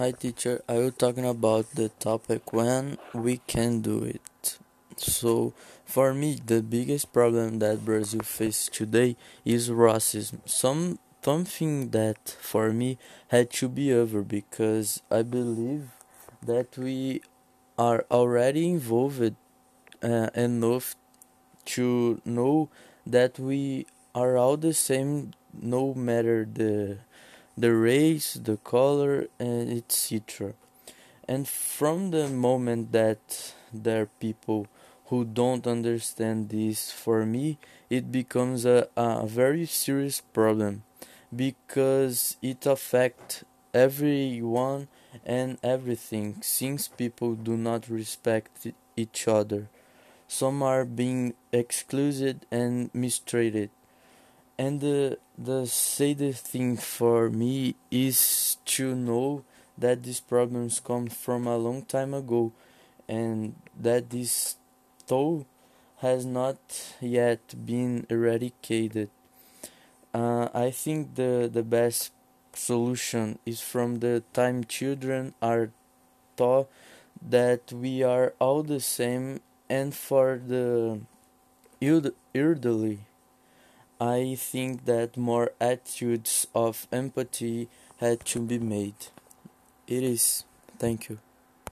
Hi teacher, I will talking about the topic when we can do it. So for me the biggest problem that Brazil faces today is racism. Some something that for me had to be over because I believe that we are already involved uh, enough to know that we are all the same no matter the the race, the color, and etc. And from the moment that there are people who don't understand this, for me, it becomes a, a very serious problem because it affects everyone and everything since people do not respect each other. Some are being excluded and mistreated and the the saddest thing for me is to know that these problems come from a long time ago. And that this toll has not yet been eradicated. Uh, i think the the best solution is from the time children are taught that we are all the same and for the elderly I think that more attitudes of empathy had to be made. It is. Thank you.